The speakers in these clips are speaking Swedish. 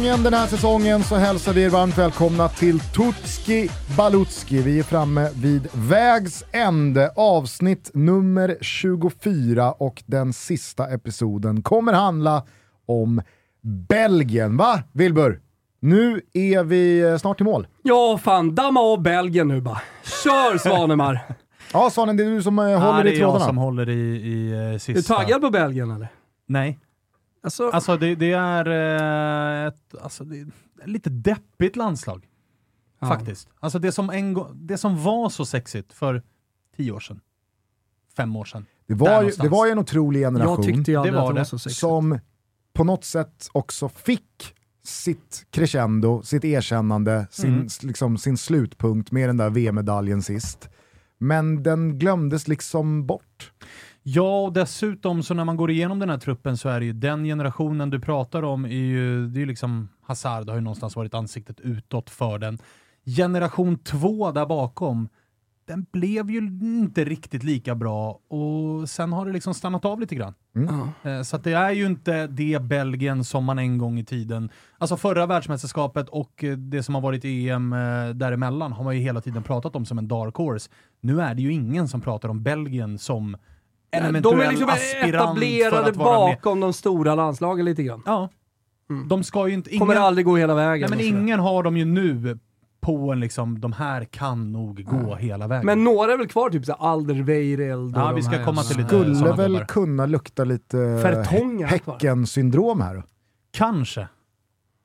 Gången den här säsongen så hälsar vi er varmt välkomna till Tutski Balutski. Vi är framme vid vägs ände, avsnitt nummer 24 och den sista episoden kommer handla om Belgien. Va, Wilbur? Nu är vi snart i mål. Ja, fan. Damma av Belgien nu bara. Kör Svanemar! ja, Svanen, det är du som äh, håller i trådarna. det är jag som håller i, i uh, sista. Är du taggad på Belgien eller? Nej. Alltså, alltså det, det är uh, ett alltså det lite deppigt landslag. Ja. Faktiskt. Alltså det som, en, det som var så sexigt för tio år sedan, fem år sedan. Det var, ju, det var ju en otrolig generation. Jag tyckte ju det var, det var så sexigt. Som på något sätt också fick sitt crescendo, sitt erkännande, sin, mm. liksom, sin slutpunkt med den där VM-medaljen sist. Men den glömdes liksom bort. Ja, och dessutom så när man går igenom den här truppen så är det ju den generationen du pratar om, är ju, det är ju liksom Hazard har ju någonstans varit ansiktet utåt för den. Generation två där bakom, den blev ju inte riktigt lika bra och sen har det liksom stannat av lite grann. Mm. Så det är ju inte det Belgien som man en gång i tiden, alltså förra världsmästerskapet och eh, det som har varit EM eh, däremellan har man ju hela tiden pratat om som en dark horse. Nu är det ju ingen som pratar om Belgien som en eventuell De är liksom etablerade bakom de stora landslagen lite grann. Ja. Mm. De ska ju inte... Ingen, Kommer aldrig gå hela vägen. Nej, men ingen har dem ju nu på en liksom, de här kan nog gå ja. hela vägen. Men några är väl kvar, typ Alderweireld Ja, vi ska här. komma till lite Skulle väl gubbar. kunna lukta lite Häcken-syndrom här. Kanske.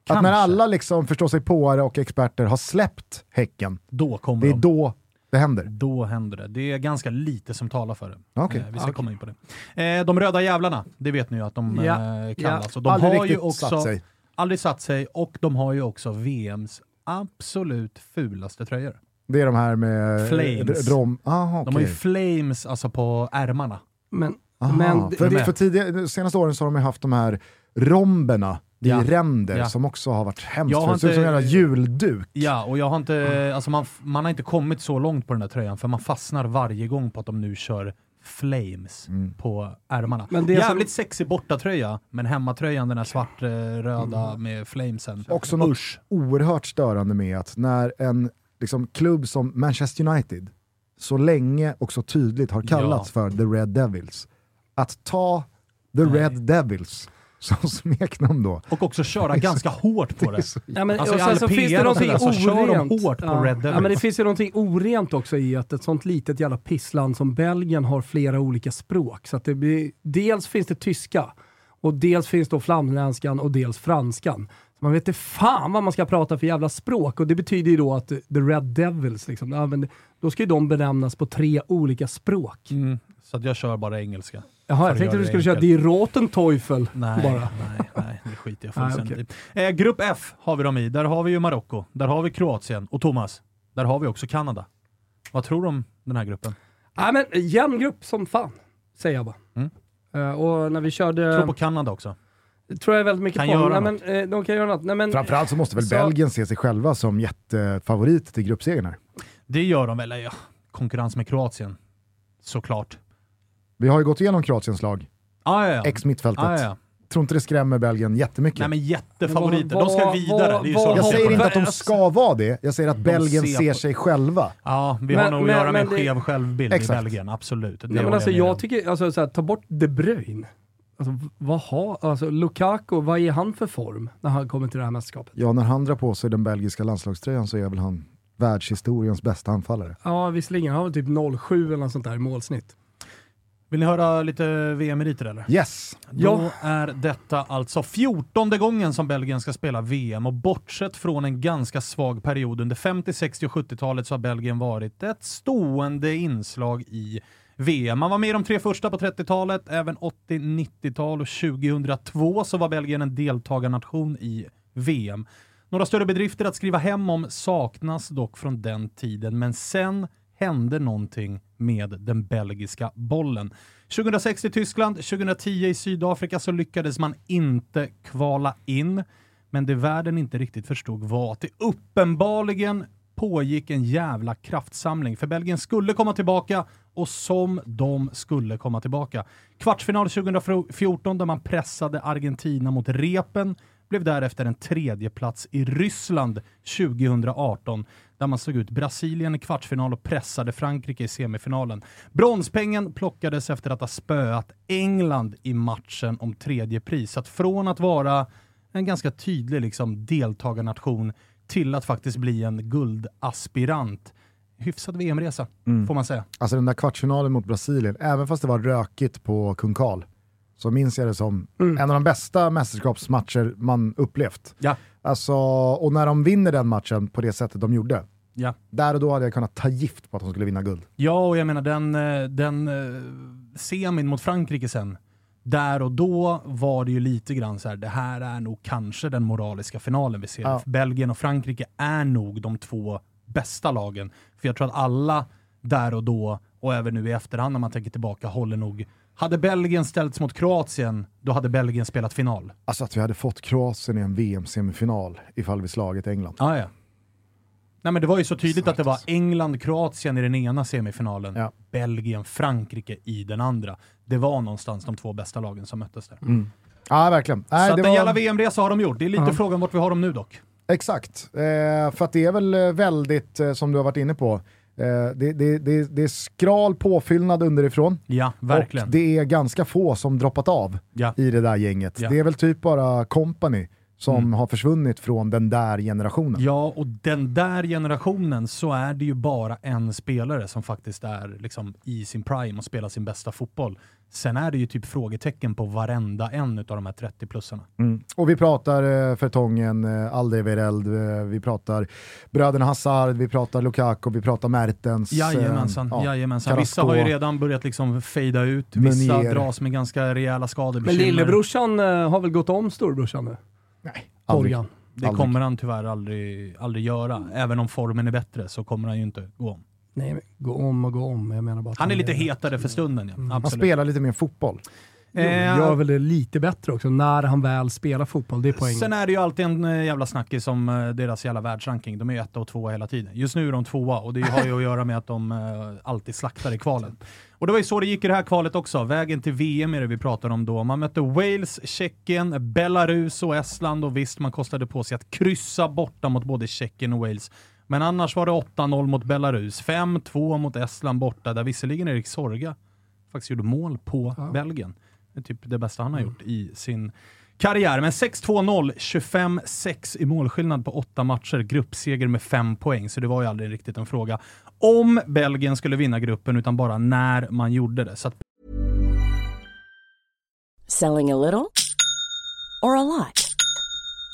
Att när alla liksom förstår sig påare och experter har släppt Häcken, då kommer det är de. då det händer? Då händer det. Det är ganska lite som talar för det. Okay. Eh, vi ska okay. komma in på det. Eh, de röda jävlarna, det vet ni ju att de ja. eh, kallas. Ja. de aldrig har ju också, satt sig. Aldrig satt sig och de har ju också VMs absolut fulaste tröjor. Det är de här med... Flames. Rom. Aha, okay. De har ju flames alltså på ärmarna. Men, men för, för tidigare, senaste åren så har de haft de här romberna i ja. ränder ja. som också har varit hemskt. Jag har det ser ut som en julduk. Ja, och jag har inte, mm. alltså man, man har inte kommit så långt på den där tröjan för man fastnar varje gång på att de nu kör flames mm. på ärmarna. Men det Jävligt som... sexig bortatröja, men hemmatröjan, den här svartröda mm. med flamesen. Också något Usch. oerhört störande med att när en liksom, klubb som Manchester United så länge och så tydligt har kallats ja. för The Red Devils, att ta The Nej. Red Devils som smeknamn då. Och också köra ganska hårt på det. Ja, men, alltså, och sen så finns det någonting så kör de hårt på ja. Red Devils. Ja, men det finns ju någonting orent också i att ett sånt litet jävla pissland som Belgien har flera olika språk. Så att det blir, dels finns det tyska, och dels finns då flamländskan och dels franskan. Så man vet inte fan vad man ska prata för jävla språk och det betyder ju då att the Red Devils, liksom, då ska ju de benämnas på tre olika språk. Mm. Så att jag kör bara engelska. Jaha, jag tänkte att du skulle köra Die Roten Teufel nej, bara. Nej, nej, det skiter jag fullständigt okay. i. Eh, grupp F har vi dem i. Där har vi ju Marocko, där har vi Kroatien och Thomas, där har vi också Kanada. Vad tror du om den här gruppen? Ja, men jämn grupp som fan, säger jag bara. Mm. Uh, och när vi körde... Tror på Kanada också. Tror jag väldigt mycket kan på. Göra Nej, men, eh, de kan göra något. Nej, men, Framförallt så måste väl så... Belgien se sig själva som jättefavorit till gruppsegern här? Det gör de väl, ja. Konkurrens med Kroatien, såklart. Vi har ju gått igenom Kroatiens lag. Ah, ja, ja. Ex-mittfältet. Ah, ja. Tror inte det skrämmer Belgien jättemycket. Nej men jättefavoriter, de ska vidare. Vad, vad, jag säger inte att de ska vara det, jag säger att Belgien ser, ser sig själva. Ja, vi har nog att göra med en skev självbild exakt. i Belgien, absolut. Det Nej, men alltså, jag, jag tycker, alltså, så ta bort De Bruyne. Alltså, vad har, alltså, Lukaku, vad är han för form när han kommer till det här mästerskapet? Ja, när han drar på sig den belgiska landslagströjan så är väl han världshistoriens bästa anfallare. Ja, visserligen. Han har typ 0,7 eller något sånt där i målsnitt. Vill ni höra lite VM-meriter eller? Yes! Då ja. är detta alltså fjortonde gången som Belgien ska spela VM och bortsett från en ganska svag period under 50-, 60 och 70-talet så har Belgien varit ett stående inslag i VM. Man var med i de tre första på 30-talet, även 80-, 90-tal och 2002 så var Belgien en deltagarnation i VM. Några större bedrifter att skriva hem om saknas dock från den tiden, men sen hände någonting med den belgiska bollen. 2006 i Tyskland, 2010 i Sydafrika så lyckades man inte kvala in. Men det världen inte riktigt förstod var att det uppenbarligen pågick en jävla kraftsamling. För Belgien skulle komma tillbaka och som de skulle komma tillbaka. Kvartsfinal 2014 där man pressade Argentina mot repen blev därefter en tredjeplats i Ryssland 2018 där man såg ut Brasilien i kvartsfinal och pressade Frankrike i semifinalen. Bronspengen plockades efter att ha spöat England i matchen om tredje pris. Så att från att vara en ganska tydlig liksom, deltagarnation till att faktiskt bli en guldaspirant. Hyfsad VM-resa, mm. får man säga. Alltså den där kvartsfinalen mot Brasilien, även fast det var rökigt på Kung Karl, så minns jag det som mm. en av de bästa mästerskapsmatcher man upplevt. Ja. Alltså, och när de vinner den matchen på det sättet de gjorde, ja. där och då hade jag kunnat ta gift på att de skulle vinna guld. Ja, och jag menar den, eh, den eh, semin mot Frankrike sen, där och då var det ju lite grann så här, det här är nog kanske den moraliska finalen vi ser. Ja. Belgien och Frankrike är nog de två bästa lagen. För jag tror att alla där och då, och även nu i efterhand när man tänker tillbaka, håller nog hade Belgien ställts mot Kroatien, då hade Belgien spelat final. Alltså att vi hade fått Kroatien i en VM-semifinal ifall vi slagit England. Ah, ja. Nej, men det var ju så tydligt att det var England-Kroatien i den ena semifinalen, ja. Belgien-Frankrike i den andra. Det var någonstans de två bästa lagen som möttes där. Mm. Ja, verkligen. Nej, så att en var... jävla VM-resa har de gjort. Det är lite uh -huh. frågan vart vi har dem nu dock. Exakt, eh, för att det är väl väldigt, eh, som du har varit inne på, det, det, det, det, är skral påfyllnad underifrån. Ja, verkligen. Och det är ganska få som droppat av ja. i det där gänget. Ja. Det är väl typ bara company som mm. har försvunnit från den där generationen. Ja, och den där generationen så är det ju bara en spelare som faktiskt är liksom i sin prime och spelar sin bästa fotboll. Sen är det ju typ frågetecken på varenda en av de här 30-plussarna. Mm. Och vi pratar eh, Fertongen, eh, Alderweireld, eh, vi pratar bröderna Hazard, vi pratar Lukaku, vi pratar Mertens. Jajamensan, eh, jajamensan. Vissa har ju redan börjat liksom fejda ut, vissa Munier. dras med ganska rejäla skador. Men lillebrorsan eh, har väl gått om storbrorsan nu? Nej, aldrig. Det aldrig. kommer han tyvärr aldrig, aldrig göra. Även om formen är bättre så kommer han ju inte gå om. Nej, gå om och gå om. Jag menar bara han är lite hetare för stunden. Ja. Mm. Han spelar lite mer fotboll. Jo, eh, gör väl det lite bättre också när han väl spelar fotboll. Det är poängen. Sen är det ju alltid en eh, jävla snackis om eh, deras jävla världsranking. De är ju etta och tvåa hela tiden. Just nu är de tvåa och det har ju att göra med att de alltid slaktar i kvalen. Och det var ju så det gick i det här kvalet också. Vägen till VM är det vi pratar om då. Man mötte Wales, Tjeckien, Belarus och Estland och visst, man kostade på sig att kryssa borta mot både Tjeckien och Wales. Men annars var det 8-0 mot Belarus, 5-2 mot Estland borta, där visserligen Erik Sorga faktiskt gjorde mål på ja. Belgien. Det är typ det bästa han har mm. gjort i sin karriär. Men 6-2-0, 25-6 i målskillnad på åtta matcher, gruppseger med fem poäng, så det var ju aldrig riktigt en fråga om Belgien skulle vinna gruppen, utan bara när man gjorde det. Så att... Selling a little or a lot?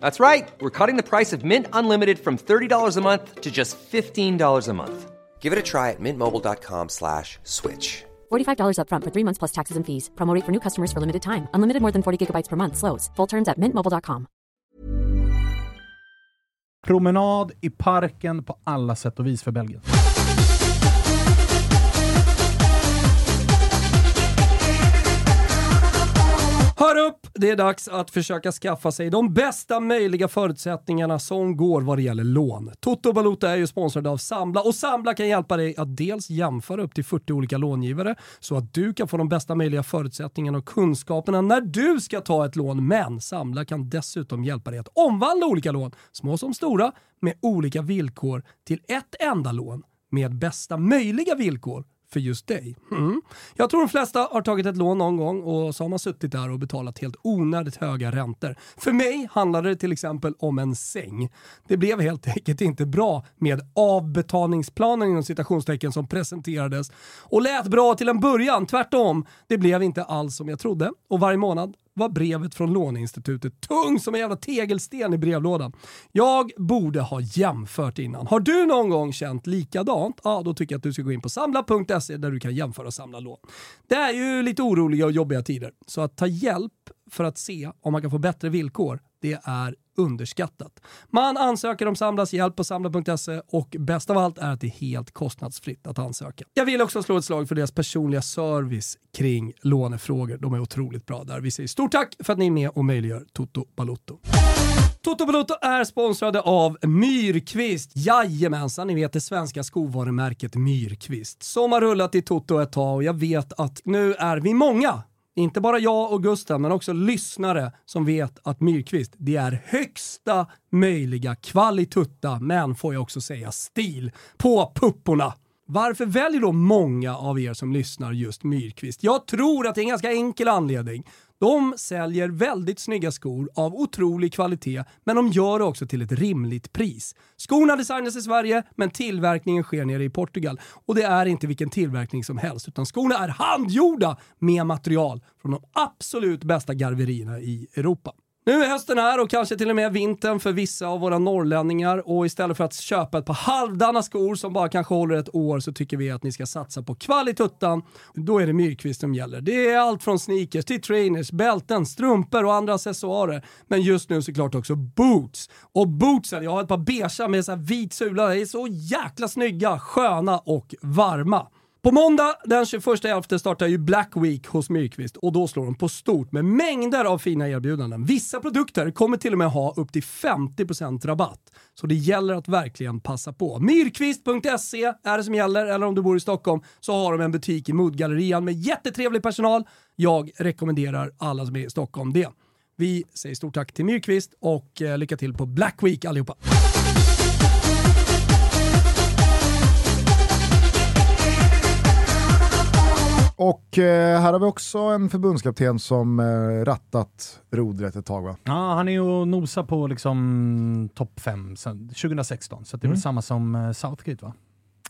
That's right. We're cutting the price of Mint Unlimited from $30 a month to just $15 a month. Give it a try at mintmobile.com slash switch. $45 up front for three months plus taxes and fees. Promote for new customers for limited time. Unlimited more than 40 gigabytes per month. Slows. Full terms at mintmobile.com. Promenad i parken på alla sätt och vis för Belgien. Hör upp! Det är dags att försöka skaffa sig de bästa möjliga förutsättningarna som går vad det gäller lån. Toto Valuta är ju sponsrad av Sambla och Sambla kan hjälpa dig att dels jämföra upp till 40 olika långivare så att du kan få de bästa möjliga förutsättningarna och kunskaperna när du ska ta ett lån. Men Sambla kan dessutom hjälpa dig att omvandla olika lån, små som stora, med olika villkor till ett enda lån med bästa möjliga villkor för just dig. Mm. Jag tror de flesta har tagit ett lån någon gång och så har man suttit där och betalat helt onödigt höga räntor. För mig handlade det till exempel om en säng. Det blev helt enkelt inte bra med avbetalningsplanen inom citationstecken som presenterades och lät bra till en början. Tvärtom, det blev inte alls som jag trodde och varje månad var brevet från låneinstitutet tung som en jävla tegelsten i brevlådan. Jag borde ha jämfört innan. Har du någon gång känt likadant? Ja, då tycker jag att du ska gå in på samla.se där du kan jämföra och samla lån. Det är ju lite oroliga och jobbiga tider, så att ta hjälp för att se om man kan få bättre villkor, det är underskattat. Man ansöker om Samlas hjälp på samla.se och bäst av allt är att det är helt kostnadsfritt att ansöka. Jag vill också slå ett slag för deras personliga service kring lånefrågor. De är otroligt bra där. Vi säger stort tack för att ni är med och möjliggör Toto Balotto. Toto Balotto är sponsrade av Myrkvist. Jajamensan, ni vet det svenska skovarumärket Myrkvist. Som har rullat i Toto ett tag och jag vet att nu är vi många inte bara jag och Gustav, men också lyssnare som vet att Myrkvist, det är högsta möjliga kvalitutta, men får jag också säga stil, på pupporna. Varför väljer då många av er som lyssnar just Myrkvist? Jag tror att det är en ganska enkel anledning. De säljer väldigt snygga skor av otrolig kvalitet, men de gör det också till ett rimligt pris. Skorna designas i Sverige, men tillverkningen sker nere i Portugal. Och det är inte vilken tillverkning som helst, utan skorna är handgjorda med material från de absolut bästa garverierna i Europa. Nu är hösten här och kanske till och med vintern för vissa av våra norrlänningar och istället för att köpa ett par halvdana skor som bara kanske håller ett år så tycker vi att ni ska satsa på kvalituttan. Då är det Myrkvist som gäller. Det är allt från sneakers till trainers, bälten, strumpor och andra accessoarer. Men just nu såklart också boots. Och bootsen, jag har ett par beiga med så vit sula, de är så jäkla snygga, sköna och varma. På måndag den 21.11 startar ju Black Week hos Myrkvist och då slår de på stort med mängder av fina erbjudanden. Vissa produkter kommer till och med ha upp till 50% rabatt. Så det gäller att verkligen passa på. Myrkvist.se är det som gäller, eller om du bor i Stockholm så har de en butik i Mudgallerian med jättetrevlig personal. Jag rekommenderar alla som är i Stockholm det. Vi säger stort tack till Myrkvist och eh, lycka till på Black Week allihopa. Och eh, här har vi också en förbundskapten som eh, rattat rodret ett tag va? Ja, han är ju och nosar på liksom topp 5 2016, så det är väl samma som eh, Southgate va?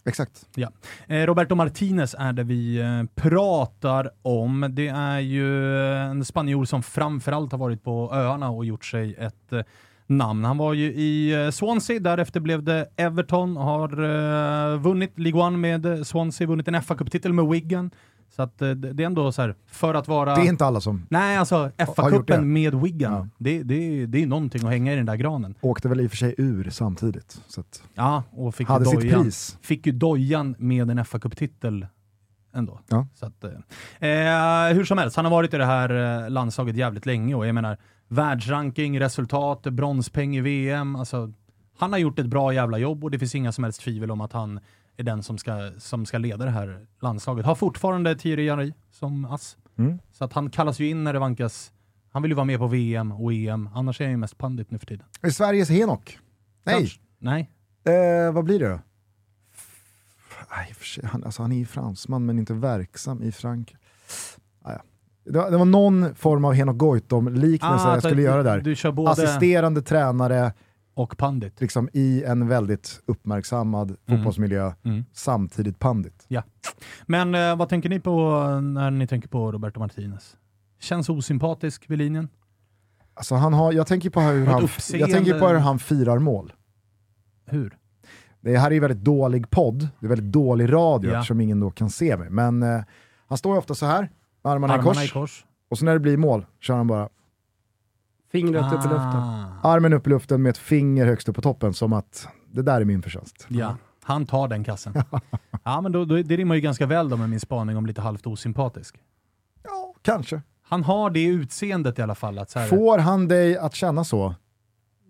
Exakt. Ja. Eh, Roberto Martinez är det vi eh, pratar om. Det är ju en spanjor som framförallt har varit på öarna och gjort sig ett namn. Han var ju i Swansea, därefter blev det Everton, har vunnit League One med Swansea, vunnit en fa titel med Wigan. Så att eh, det är ändå så här, för att vara... Det är inte alla som... Nej, alltså. FA-cupen med Wigan, Ja. det, det, det är någonting att hänga i den där granen. Åkte väl i och för sig ur samtidigt. Så att, Ja, och fick hade ju sitt dojan, pris. fick ju dojan med en fa titel ändå. Ja. Så att, eh, eh, hur som helst, han har varit i det här eh, landslaget jävligt länge och jag menar världsranking, resultat, bronspeng i VM. Alltså, han har gjort ett bra jävla jobb och det finns inga som helst tvivel om att han är den som ska, som ska leda det här landslaget. Har fortfarande Thierry Henry som ass. Mm. Så att han kallas ju in när det vankas. Han vill ju vara med på VM och EM, annars är han ju mest pandit nu för tiden. Är Sveriges Henok? Nej, Kanske. Nej. eh, vad blir det då? Nej, han, alltså, han är ju fransman men inte verksam i Frankrike. Ah, ja. det, var- det var någon form av Henok Goitom-liknelse Ah, jag skulle du, göra där. Du kör både Assisterande tränare och pandit. liksom, i en väldigt uppmärksammad fotbollsmiljö, Mm. samtidigt pandit. Men eh, vad tänker ni på när ni tänker på Roberto Martinez? Känns osympatisk vid linjen? Alltså, han har, jag, tänker på hur han, jag tänker på hur han firar mål. Hur? Det här är ju väldigt dålig podd, det är väldigt dålig radio Ja. eftersom ingen då kan se mig. Men eh, han står ju ofta så här, armarna, i, Armarna kors, i kors. och så när det blir mål kör han bara Fingret upp i luften. Ah. armen upp i luften med ett finger högst upp på toppen som att det där är min förtjänst. Ja, han tar den kassen. ja, men då, då, det rimmar ju ganska väl då med min spaning om lite halvt osympatisk. Ja, kanske. Han har det utseendet i alla fall. Att så här, Får han dig att känna så,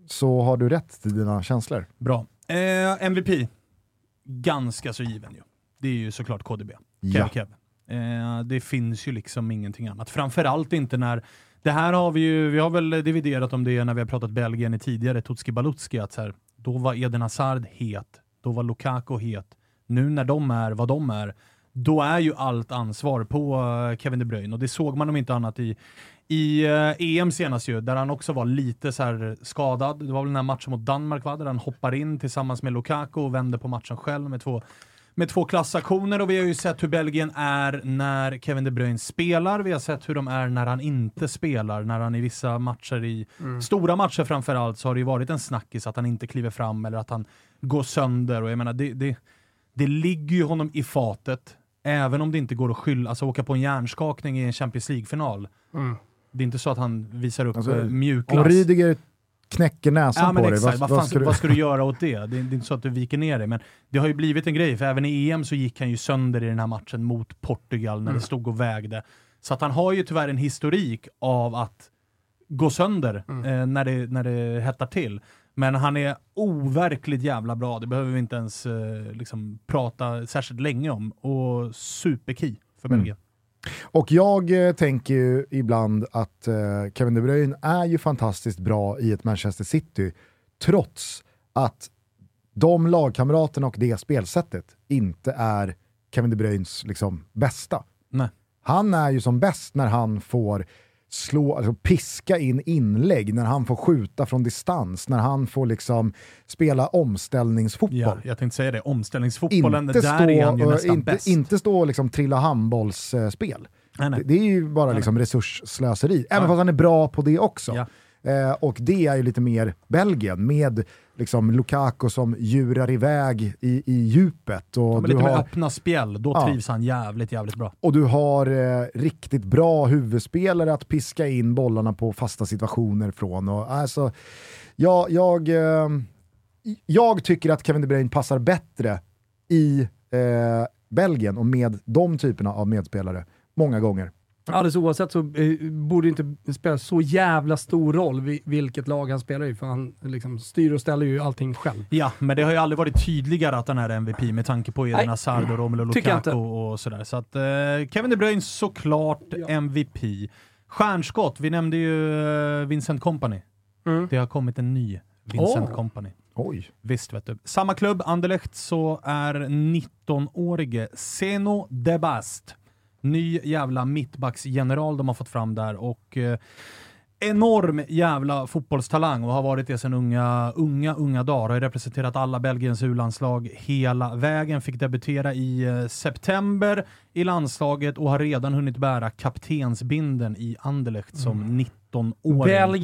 så har du rätt till dina känslor. Bra. Eh, MVP. Ganska så given ju. Det är ju såklart KDB. Kev Ja. Kev. Eh, det finns ju liksom ingenting annat. Framförallt inte när... Det här har vi ju, vi har väl dividerat om det när vi har pratat Belgien i tidigare, Tutski Balutski, att så här, då var Eden Hazard het, då var Lukaku het. Nu när de är vad de är, då är ju allt ansvar på eh, Kevin De Bruyne och det såg man om inte annat i i eh, EM senast ju, där han också var lite så här skadad. Det var väl den här matchen mot Danmark va, där han hoppar in tillsammans med Lukaku och vänder på matchen själv med två, med två klassaktioner. Och vi har ju sett hur Belgien är när Kevin De Bruyne spelar. Vi har sett hur de är när han inte spelar. När han i vissa matcher, i stora matcher framförallt, så har det ju varit en snackis att han inte kliver fram eller att han går sönder. Och jag menar, det, det, det ligger ju honom i fatet. Även om det inte går att skylla, alltså åka på en hjärnskakning i en Champions League-final. Det är inte så att han visar upp Alltså, Om mjukglass. Rydiger knäcker näsan Ja men på dig, exakt, vad, vad, fan, ska du... vad ska du göra åt det? det? Det är inte så att du viker ner dig, men det har ju blivit en grej, för även i EM så gick han ju sönder i den här matchen mot Portugal när det stod och vägde. Så att han har ju tyvärr en historik av att gå sönder eh, när, det, när det hettar till. Men han är overkligt jävla bra, det behöver vi inte ens eh, liksom, prata särskilt länge om. Och superkey för Mm. Och jag eh, tänker ju ibland att eh, Kevin De Bruyne är ju fantastiskt bra i ett Manchester City, trots att de lagkamraterna och det spelsättet inte är Kevin De Bruynes liksom, bästa. Nej. Han är ju som bäst när han får slå, alltså piska in inlägg, när han får skjuta från distans, när han får liksom spela omställningsfotboll. Ja, jag tänkte säga det, omställningsfotbollen, Inte där stå, är han ju nästan inte, bäst. inte stå och liksom trilla handbollsspel. Nej, nej. Det, det är ju bara liksom resursslöseri, även fast han är bra på det också. Ja. Eh, och det är ju lite mer Belgien, med liksom Lukaku som djurar iväg i, i djupet. Och, Ja, du lite med har, öppna spjäll, då Ja. trivs han jävligt, jävligt bra. och du har eh, riktigt bra huvudspelare att piska in bollarna på fasta situationer från. Och, alltså, jag, jag, eh, jag tycker att Kevin De Bruyne passar bättre i eh, Belgien och med de typerna av medspelare många gånger. Alldeles oavsett så eh, borde det inte spela så jävla stor roll vi- vilket lag han spelar i, för han liksom styr och ställer ju allting själv. Ja, men det har ju aldrig varit tydligare att han är MVP med tanke på Eden. Hazard och Romelu Lukaku och sådär. Så att eh, Kevin De Bruyne såklart MVP. Stjärnskott, vi nämnde ju eh, Vincent Company. Mm. Det har kommit en ny Vincent Åh. Company. Oj. Visst vet du. Samma klubb, Anderlecht, så är 19-årige Zeno Debast. Ny jävla mittbacksgeneral de har fått fram där och eh, enorm jävla fotbollstalang och har varit det sedan unga, unga, unga dagar. Har representerat alla Belgiens U-landslag hela vägen. Fick debutera i eh, september i landslaget och har redan hunnit bära kaptensbinden i Anderlecht som 19-åring. Belgien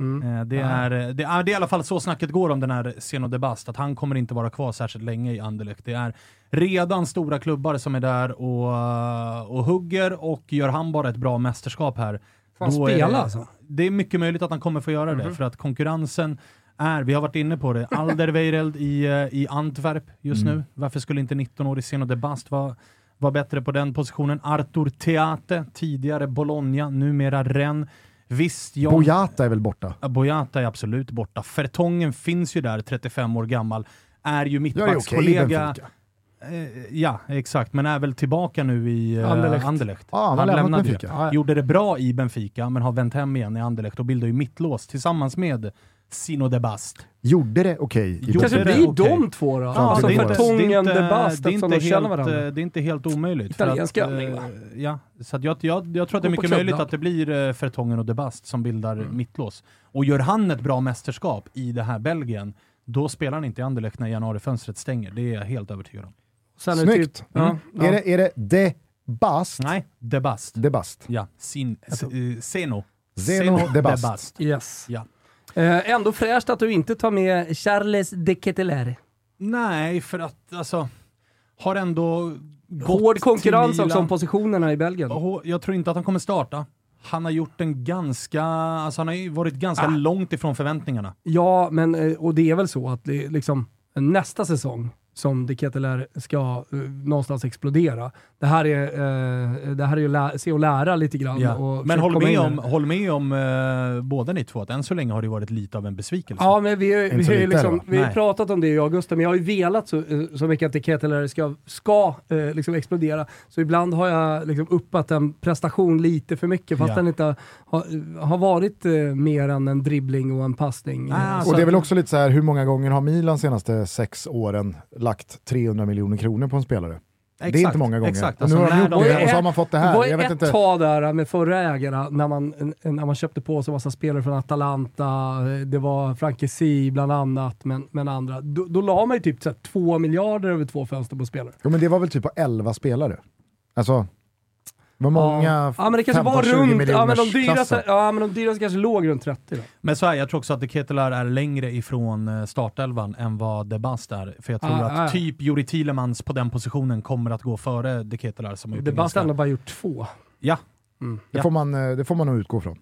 Eh, det, är, eh, det, är, det är i alla fall så snacket går om den här Zeno de Bast, att han kommer inte vara kvar särskilt länge i Anderlecht. Det är redan stora klubbar som är där och, och hugger och gör han bara ett bra mästerskap här. Får han spela det, alltså? Det är mycket möjligt att han kommer få göra det, för att konkurrensen är, vi har varit inne på det, Alderweireld i, eh, i Antwerp just nu. Varför skulle inte 19-årig Zeno de Bast vara var bättre på den positionen. Artur Teate, tidigare Bologna, numera Rennes. Visst, Jan... Boyata är väl borta? Ja, Boyata är absolut borta. Fertongen finns ju där, 35 år gammal. Är ju Jag mittbackskollega. Eh, ja, exakt. Men är väl tillbaka nu i eh, Anderlecht. Anderlecht. Ja, han har lämnat lämnade ju. Benfica. Ja. Gjorde det bra i Benfica, men har vänt hem igen i Anderlecht och bildar ju mittlås tillsammans med Sino de Bast. Gjorde det okej Gjorde Kanske det blir okej. de två då? Ja, alltså det är inte- Fertongen, det är de Bast, det är inte de känner helt, varandra. eh, Det är inte helt omöjligt. Italiensk övning, eh, va? Ja, så att jag, jag, jag tror att det är mycket möjligt att det blir uh, Fertongen och De Bast som bildar mittlås. Och gör han ett bra mästerskap i det här Belgien, då spelar han inte i Anderlecht när januarifönstret stänger. Det är jag helt övertygad om. Sen är det Snyggt! Typ, ja, ja. Är, det, är det De Bast? Nej, De Bast. De Bast. Ja, sin, s, eh, Zeno. Zeno De Bast. Yes. Ja. Eh, ändå fräscht att du inte tar med Charles de Keteler. Nej, för att alltså, har ändå Hård konkurrens också om positionerna i Belgien. Jag tror inte att han kommer starta. Han har gjort en ganska, alltså han har ju varit ganska Ah. långt ifrån förväntningarna. Ja, men eh, och det är väl så att det, liksom, nästa säsong, som De Ketelaere ska uh, någonstans explodera. Det här är, uh, det här är ju lä- se och lära lite grann. Ja. Och Men håll med om, håll med om eh, båda ni två att än så länge har det varit lite av en besvikelse. Ja, men vi, vi, lite, liksom, vi har pratat om det i augusti, men jag har ju velat så, eh, så mycket att De Ketelaere ska, ska liksom explodera. Så ibland har jag liksom uppat en prestation lite för mycket, fast Ja. den inte har, har varit mer än en dribbling och en passning. Ah, Och det är väl att- också lite så här, hur många gånger har Milan senaste sex åren lagt 300 miljoner kronor på en spelare? det är Exakt, inte många gånger. Exakt. Och nu har de gjort de- det och så har man fått det här. Det var Jag vet ett inte. tag där med förra ägarna när man, när man köpte på sig massa spelare från Atalanta, eh, det var Frankesi bland annat, men, men andra. Då, då la man ju typ så här, två miljarder över två fönster på spelare. Jo men det var väl typ på 11 spelare. Alltså, var många ja. men det kanske var 15-20 runt, ja men, de dyraste, ja men de dyraste kanske låg runt 30 då. Men så här, jag tror också att De Ketelar är längre ifrån eh, startelvan än vad De Bast är. För jag tror Ah, att ah. typ Juri Tillemans på den positionen kommer att gå före De Ketelar som har gjort Det det bara gjort två. Ja, Det, Ja. får man, eh, det får man nog utgå från.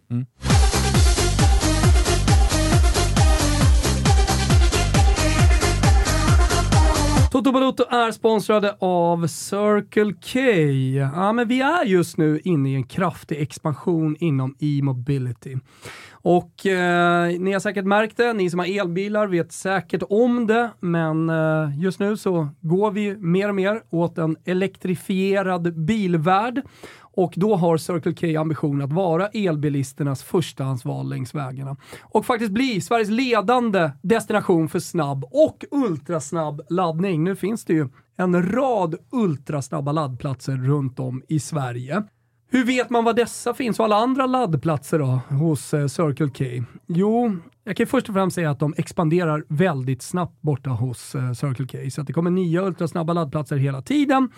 Toto Balotto är sponsrade av Circle K. Ja, men vi är just nu inne i en kraftig expansion inom e-mobility. Och eh, ni har säkert märkt det, ni som har elbilar vet säkert om det, men eh, just nu så går vi mer och mer åt en elektrifierad bilvärld. Och då har Circle K ambition att vara elbilisternas förstahandsval längs vägarna. Och faktiskt bli Sveriges ledande destination för snabb och ultrasnabb laddning. Nu finns det ju en rad ultrasnabba laddplatser runt om i Sverige. Hur vet man var dessa finns och alla andra laddplatser då hos eh, Circle K? Jo, jag kan först och främst säga att de expanderar väldigt snabbt borta hos eh, Circle K. Så att det kommer nya ultrasnabba laddplatser hela tiden.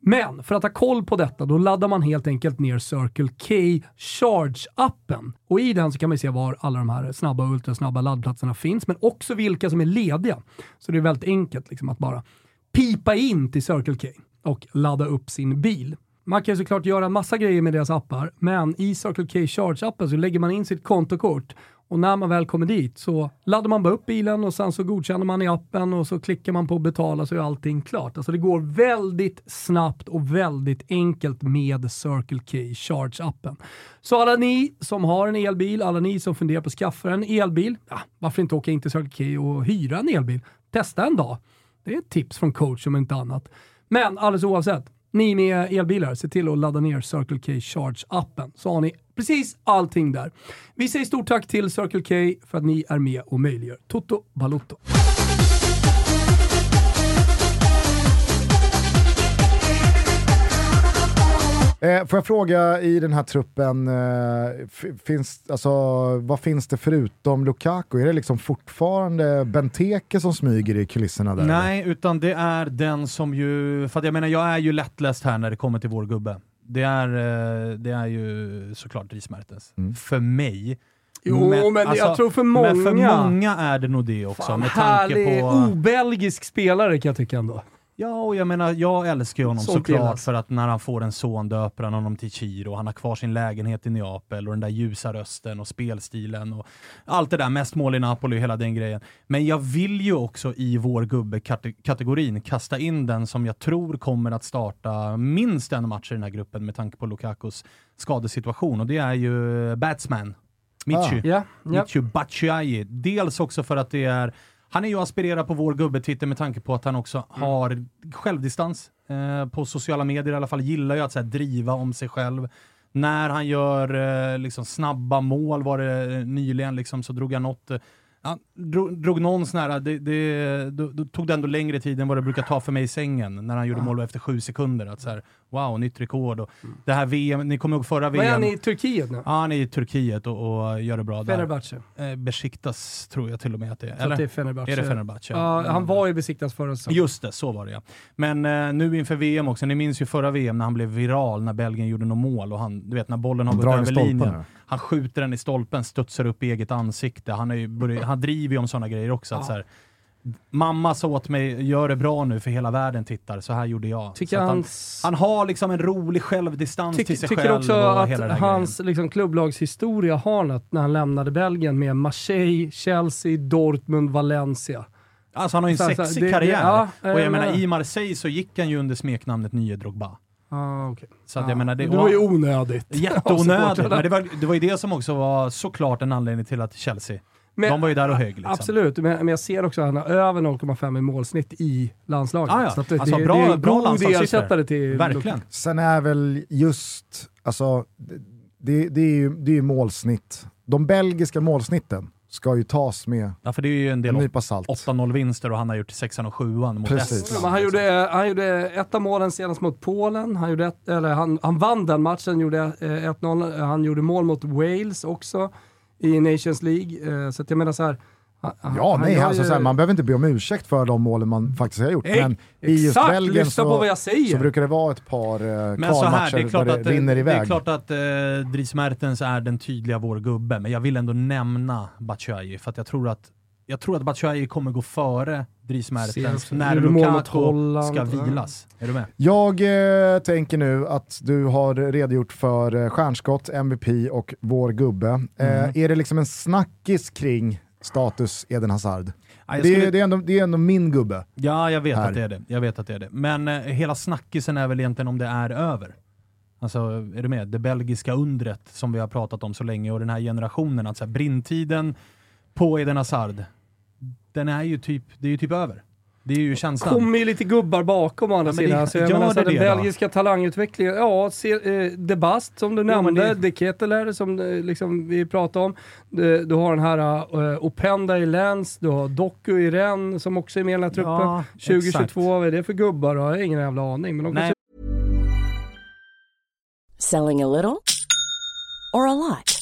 Men för att ha koll på detta, då laddar man helt enkelt ner Circle K Charge-appen. Och i den så kan man se var alla de här snabba och ultrasnabba laddplatserna finns, men också vilka som är lediga. Så det är väldigt enkelt liksom att bara pipa in till Circle K och ladda upp sin bil. Man kan såklart göra en massa grejer med deras appar, men i Circle K Charge-appen så lägger man in sitt kontokort och när man väl kommer dit så laddar man bara upp bilen och sen så godkänner man i appen och så klickar man på betala så är allting klart. Alltså det går väldigt snabbt och väldigt enkelt med Circle K Charge-appen. Så alla ni som har en elbil, alla ni som funderar på att skaffa en elbil, ja, varför inte åka in till Circle K och hyra en elbil? Testa en dag. Det är ett tips från coach om inte annat. Men alldeles oavsett, ni med elbilar, se till att ladda ner Circle K Charge-appen så har ni precis allting där. Vi säger stort tack till Circle K för att ni är med och möjliggör Toto Balotto. Eh, får jag fråga i den här truppen, eh, finns, alltså, vad finns det förutom Lukaku? Är det liksom fortfarande Benteke som smyger i kulisserna där? Nej, utan det är den som ju... För att jag menar, jag är ju lättläst här när det kommer till vår gubbe. Det är, eh, det är ju såklart Dries Mertens. Mm. För mig. Jo, men jag tror för många- Men för många är det nog det också. Fan, med tanke härlig, på... obelgisk spelare kan jag tycka ändå. Ja, och jag menar, jag älskar ju honom Sånt såklart för att när han får en son döper han honom till Chiro, han har kvar sin lägenhet i Neapel och den där ljusa rösten och spelstilen och allt det där, mest mål i Napoli och hela den grejen. Men jag vill ju också i vår gubbe-kategorin kasta in den som jag tror kommer att starta minst en match i den här gruppen med tanke på Lukakos skadesituation och det är ju Batsman, Michu. Ah. Ja, ja. Michu Batshuayi. Dels också för att det är han är ju aspirerad på vår gubbetitel med tanke på att han också har självdistans eh, på sociala medier i alla fall. Gillar ju att så här, driva om sig själv. När han gör eh, liksom, snabba mål var det eh, nyligen liksom, så drog han något eh, han drog, drog någon sån här, det, det, då, då tog det ändå längre tid än vad det brukar ta för mig i sängen när han gjorde mål efter sju sekunder. Att så här, wow, nytt rekord. Och det här VM, ni kommer ihåg förra Vad är VM? han i Turkiet nu? Ja, han är i Turkiet och, och gör det bra där. Fenerbahce. Eh, Besiktas tror jag till och med att det är. Eller? det är Fenerbahce. Är det Fenerbahce? Ja, han var ju besiktas förra säsongen. Just det, så var det ja. Men eh, nu inför VM också, ni minns ju förra VM när han blev viral när Belgien gjorde något mål och han, du vet när bollen har gått över stolpen, linjen. ja. Han skjuter den i stolpen, studsar upp i eget ansikte. Han, är ju han driver ju om sådana grejer också. Att så här, Mamma sa åt mig, gör det bra nu för hela världen tittar, så här gjorde jag. Tycker Så han, hans... han har liksom en rolig självdistans Tyck, till sig tycker själv också och att hans liksom, klubblagshistoria har något när han lämnade Belgien med Marseille, Chelsea, Dortmund, Valencia. Alltså han har ju en Så- så- sexig det- det- karriär. ja, och jag jag menar, menar. i Marseille så gick han ju under smeknamnet Nye Drogba. Ah, okay. Så att jag menar, det, det var ju onödigt. Jätteonödigt, men det var, det var ju det som också var såklart en anledning till att Chelsea, Men- de var ju där och högg liksom. Absolut, men, men jag ser också att han har över 0,5 i målsnitt i landslaget. Ah, ja. Så att det, Alltså, det, bra- det är en bra god ersättare till Verkligen. Sen är väl just, alltså, det, det, är ju, det är ju målsnitt. De belgiska målsnitten ska ju tas med Ja, för det är ju en del nypa salt. 8-0 vinster och han har gjort 6 och 7 mot Precis. Estland. Men han, gjorde, han gjorde ett av målen senast mot Polen, han, gjorde ett, eller han, han vann den matchen, gjorde eh, 1-0. Han gjorde mål mot Wales också i Nations League. Eh, Så att jag menar så här. han- Ja, nej, gör alltså, ju- så här, man behöver inte be om ursäkt för de målen man faktiskt har gjort. Nej, men i just exakt, Belgien så, på vad jag säger. så brukar det vara ett par eh, Men här, kvalmatcher det är klart där att, det rinner det iväg. är klart att eh, Dries Mertens är den tydliga vår gubbe, men jag vill ändå nämna Batshuayi för att jag tror att jag tror att Batshuayi kommer gå före Dries Mertens när Lukaku ska vilas. Är du med? Jag eh, tänker nu att du har redogjort för eh, stjärnskott, MVP och vår gubbe. Eh, Mm. är det liksom en snackis kring status Eden Hazard? Ja, jag det, skulle- är, det, är ändå, det är ändå min gubbe. Ja, jag vet Här. att det är det. Jag vet att det är det. Men eh, hela snackisen är väl egentligen om det är över. Alltså, är du med? Det belgiska undret som vi har pratat om så länge och den här generationen. Att så här, brintiden på Eden Hazard, den är ju typ, det är ju typ över. Det är ju känslan. kommer ju lite gubbar bakom å andra Ja, men det- sidan. Alltså, jag menar, så det den det då? belgiska talangutvecklingen, ja, se, eh, De Bast som du Ja, nämnde, det- De Keteler som eh, liksom, vi pratade om. Du, du har den här uh, Openda i Lens, du har Doku i Rennes som också är med i den här truppen. Ja, 2022, vad är det för gubbar? Jag har ingen jävla aning. Men de Nej, Selling a little or a lot?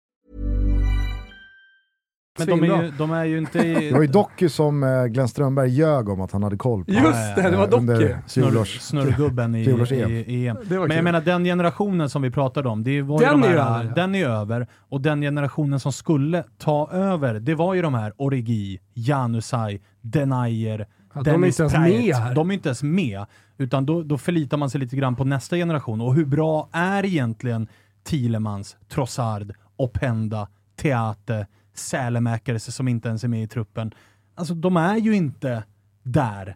men de är, ju, de är ju inte i... Det var ju Doku som eh, Glenn Strömberg ljög om att han hade koll på. Just det, det var eh, Doku. fjolårs- Snurrgubben i, i, EM. i EM. Men jag kul. menar den generationen som vi pratade om, det var ju Den de är här, över, ja. den är över. Och den generationen som skulle ta över, det var ju de här Origi, Janusaj, Denayer, Ja, de är inte ens Praet. med här. De är inte ens med. Utan då, då förlitar man sig lite grann på nästa generation. Och hur bra är egentligen Thielemans, Trossard, Openda, Teate, sälemäkares som inte ens är med i truppen? Alltså de är ju inte där.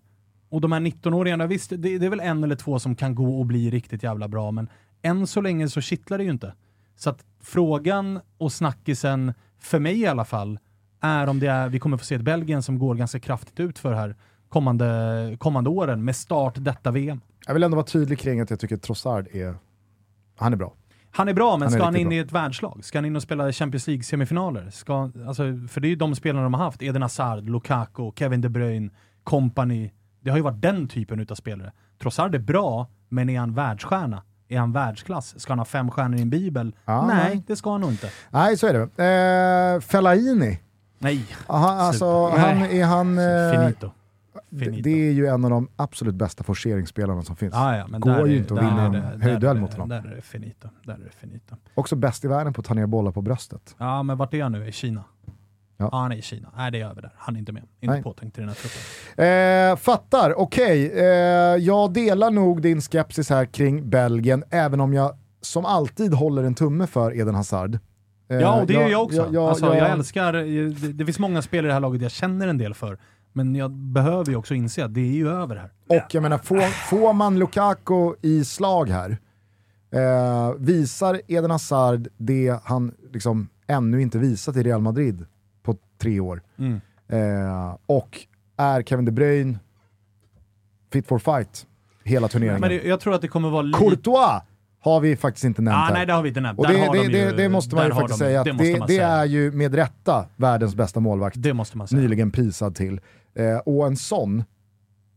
Och de här 19-åringarna, visst det, det är väl en eller två som kan gå och bli riktigt jävla bra, men än så länge så kittlar det ju inte. Så att frågan och snackisen, för mig i alla fall, är om det är, vi kommer få se ett Belgien som går ganska kraftigt ut för här kommande, kommande åren med start detta VM. Jag vill ändå vara tydlig kring att jag tycker Trossard är, han är bra. Han är bra, men Han ska han in bra. i ett världslag? Ska han in och spela Champions League-semifinaler? Ska, alltså, för det är ju de spelarna de har haft. Eden Hazard, Lukaku, Kevin De Bruyne, Company. Det har ju varit den typen utav spelare. Trossard är bra, men är han världsstjärna? Är han världsklass? Ska han ha fem stjärnor i en bibel? Ja, nej, nej. det ska han nog inte. Nej, så är det. Eh, Fellaini, Nej. han, alltså, han, är han... Eh, Finito. Det, Finito. det är ju en av de absolut bästa forceringsspelarna som finns. Ah, ja, Går ju inte att vinna en höjdduell mot honom. Där är det finito. Där är det finito. Också bäst i världen på att ta ner bollar på bröstet. Ja, men vart är han nu? I Kina? Ja. Ja, han är i Kina. Nej, det är över där. Han är inte med. Inte Nej. påtänkt i den här truppen. Eh, fattar, okej. Eh, jag delar nog din skepsis här kring Belgien, även om jag som alltid håller en tumme för Eden Hazard. Eh, Ja, och det gör jag också. jag- jag- alltså, jag, jag- älskar, det, det finns många spelare i det här laget jag känner en del för. Men jag behöver ju också inse att det är ju över här. Och jag menar, får, får man Lukaku i slag här, eh, visar Eden Hazard det han liksom ännu inte visat i Real Madrid på tre år, Mm. eh, och är Kevin De Bruyne fit for fight hela turneringen. Men det, jag tror att det kommer vara. Courtois har vi faktiskt inte nämnt Ah, här. nej, det har vi inte nämnt. Och det, det, de ju- det, måste man ju faktiskt de- säga, att det säga. är ju med rätta världens bästa målvakt Det måste man säga. nyligen prisad till. Eh, och en sån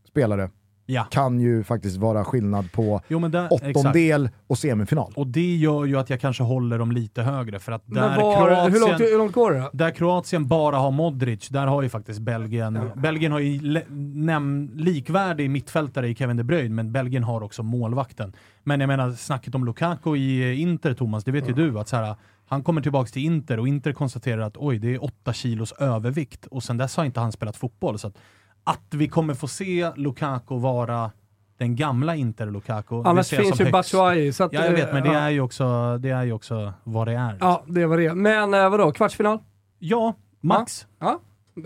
spelare Ja. kan ju faktiskt vara skillnad på Jo, där, exakt. åttondel och semifinal. Och det gör ju att jag kanske håller dem lite högre, för att där, var, Kroatien, hur, långt, hur långt går det där Kroatien bara har Modric, där har ju faktiskt Belgien... Belgien har ju näm, likvärdig mittfältare i Kevin De Bruyne, men Belgien har också målvakten. Men jag menar, snacket om Lukaku i Inter, Thomas, det vet ju du, att så här, han kommer tillbaka till Inter och Inter konstaterar att oj, det är åtta kilos övervikt och sen dess har inte han spelat fotboll. Så att, att vi kommer få se Lukaku vara den gamla Inter-Lukaku, det Annars finns ju Batshuayi. Ja, jag vet, men det eh, är ju också, det är ju också vad det är. Ja, det var det. Men eh, vadå, kvartsfinal? Ja, max. Ja,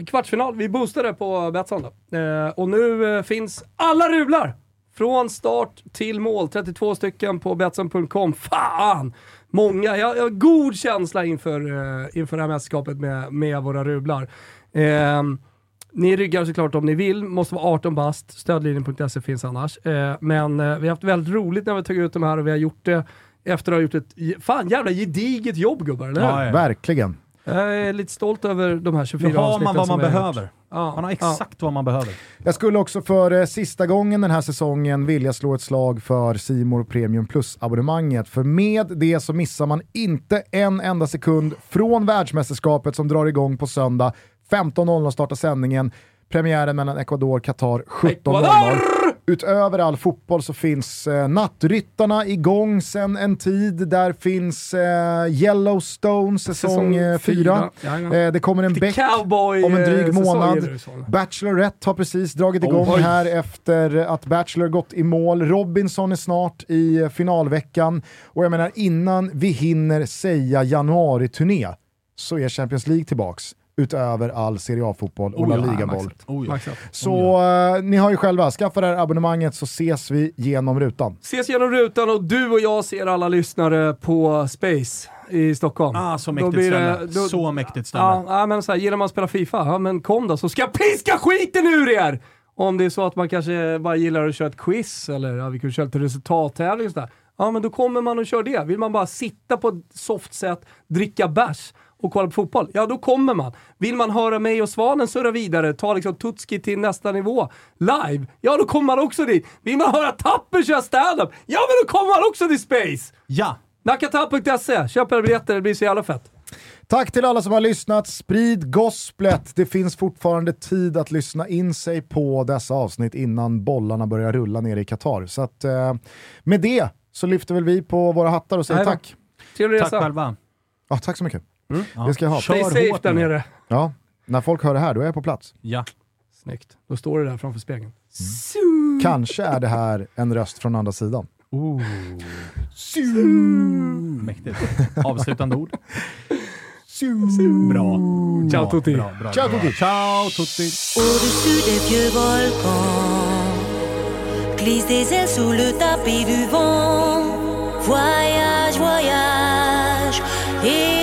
kvartsfinal. Vi boostade på Betsson då. Eh, och nu eh, finns alla rublar! Från start till mål. 32 stycken på Betsson.com. Fan! Många. Jag, jag har god känsla inför, eh, inför det här mästerskapet med, med våra rublar. Eh, ni ryggar såklart om ni vill, måste vara 18 bast. Stödlinjen.se finns annars. Eh, men eh, vi har haft väldigt roligt när vi tagit ut de här och vi har gjort det efter att ha gjort ett fan jävla gediget jobb gubbar, eller hur? Ja, ja. Verkligen. Jag är lite stolt över de här 24 Nu har avsnitten man vad man behöver. Ja, Man har ja. exakt vad man behöver. Jag skulle också för eh, sista gången den här säsongen vilja slå ett slag för Simor Premium Plus-abonnemanget. För med det så missar man inte en enda sekund från världsmästerskapet som drar igång på söndag. 15.00 startar sändningen. Premiären mellan Ecuador och Qatar 17.00. Utöver all fotboll så finns eh, Nattryttarna igång sen en tid. Där finns eh, Yellowstone säsong Säsong 4. fyra. Jajamän. Eh, det kommer en Beck om en eh, dryg säsong månad. Bachelorette har precis dragit igång Oj. här efter att Bachelor gått i mål. Robinson är snart i eh, finalveckan. Och jag menar, innan vi hinner säga januari-turné så är Champions League tillbaks. Utöver all Serie A-fotboll och Oh La ja, Liga-boll. Oh, ja. Maxat. Så eh, ni har ju själva, skaffa det här abonnemanget så ses vi genom rutan. Ses genom rutan och du och jag ser alla lyssnare på Space i Stockholm. Ah, så mäktigt det- ställe. då- Så mäktigt ställe. Ja, ja, men så här, gillar man att spela FIFA, ja men kom då så ska jag piska skiten ur er! Om det är så att man kanske bara gillar att köra ett quiz eller ja, vi kan köra lite resultattävling och sådär. Ja men då kommer man och kör det. Vill man bara sitta på ett soft sätt, dricka bärs och kolla på fotboll, ja då kommer man. Vill man höra mig och Svanen surra vidare, ta liksom Tutski till nästa nivå live, ja då kommer man också dit. Vill man höra Tapper köra standup, ja men då kommer man också till Space! Ja! Nakatapp.se, köp era biljetter, det blir så jävla fett. Tack till alla som har lyssnat. Sprid gosplet. Det finns fortfarande tid att lyssna in sig på dessa avsnitt innan bollarna börjar rulla ner i Qatar. Så att, eh, med det så lyfter väl vi på våra hattar och säger tack. Trevlig Tack resa. själva. Ja, tack så mycket. Ja. Det ska jag ha. Kör Stay safe där nere. Ja, när folk hör det här då är jag på plats. Ja. Snyggt. Då står du där framför spegeln. Kanske är det här en röst från andra sidan. Mäktigt. Avslutande ord. Bra. Ciao tutti. Bra, bra, Ciao bra. tutti. Ciao tutti. Au-dessus des vieux volcans, glisse des ailes sous le tapis du vent. Voyage, voyage, éternellement.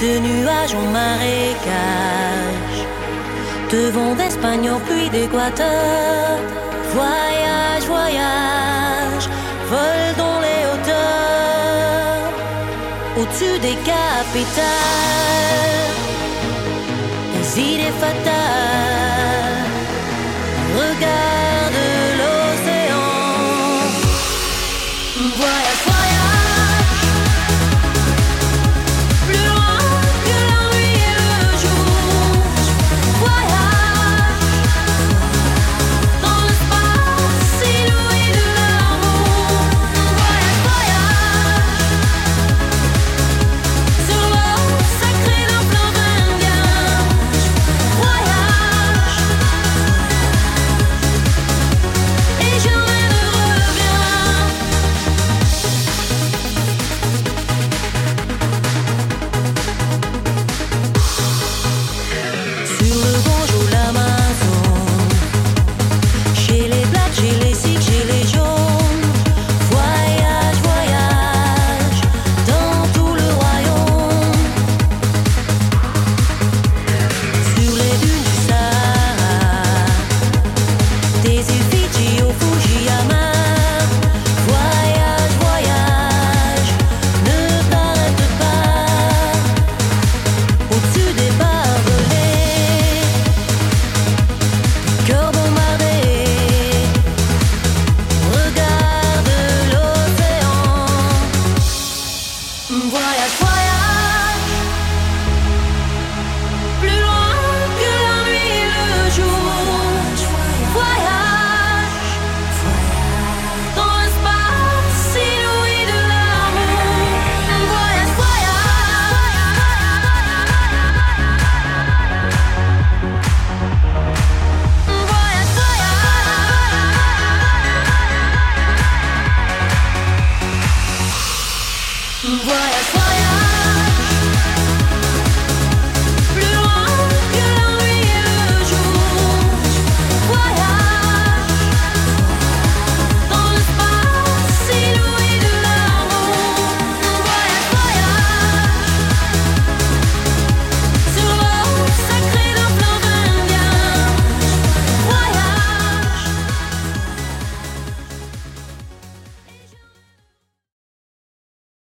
De nuages en marécage, de vent d'Espagne en d'Équateur. Voyage, voyage, vol dans les hauteurs au-dessus des capitales, les idées fatales. Regarde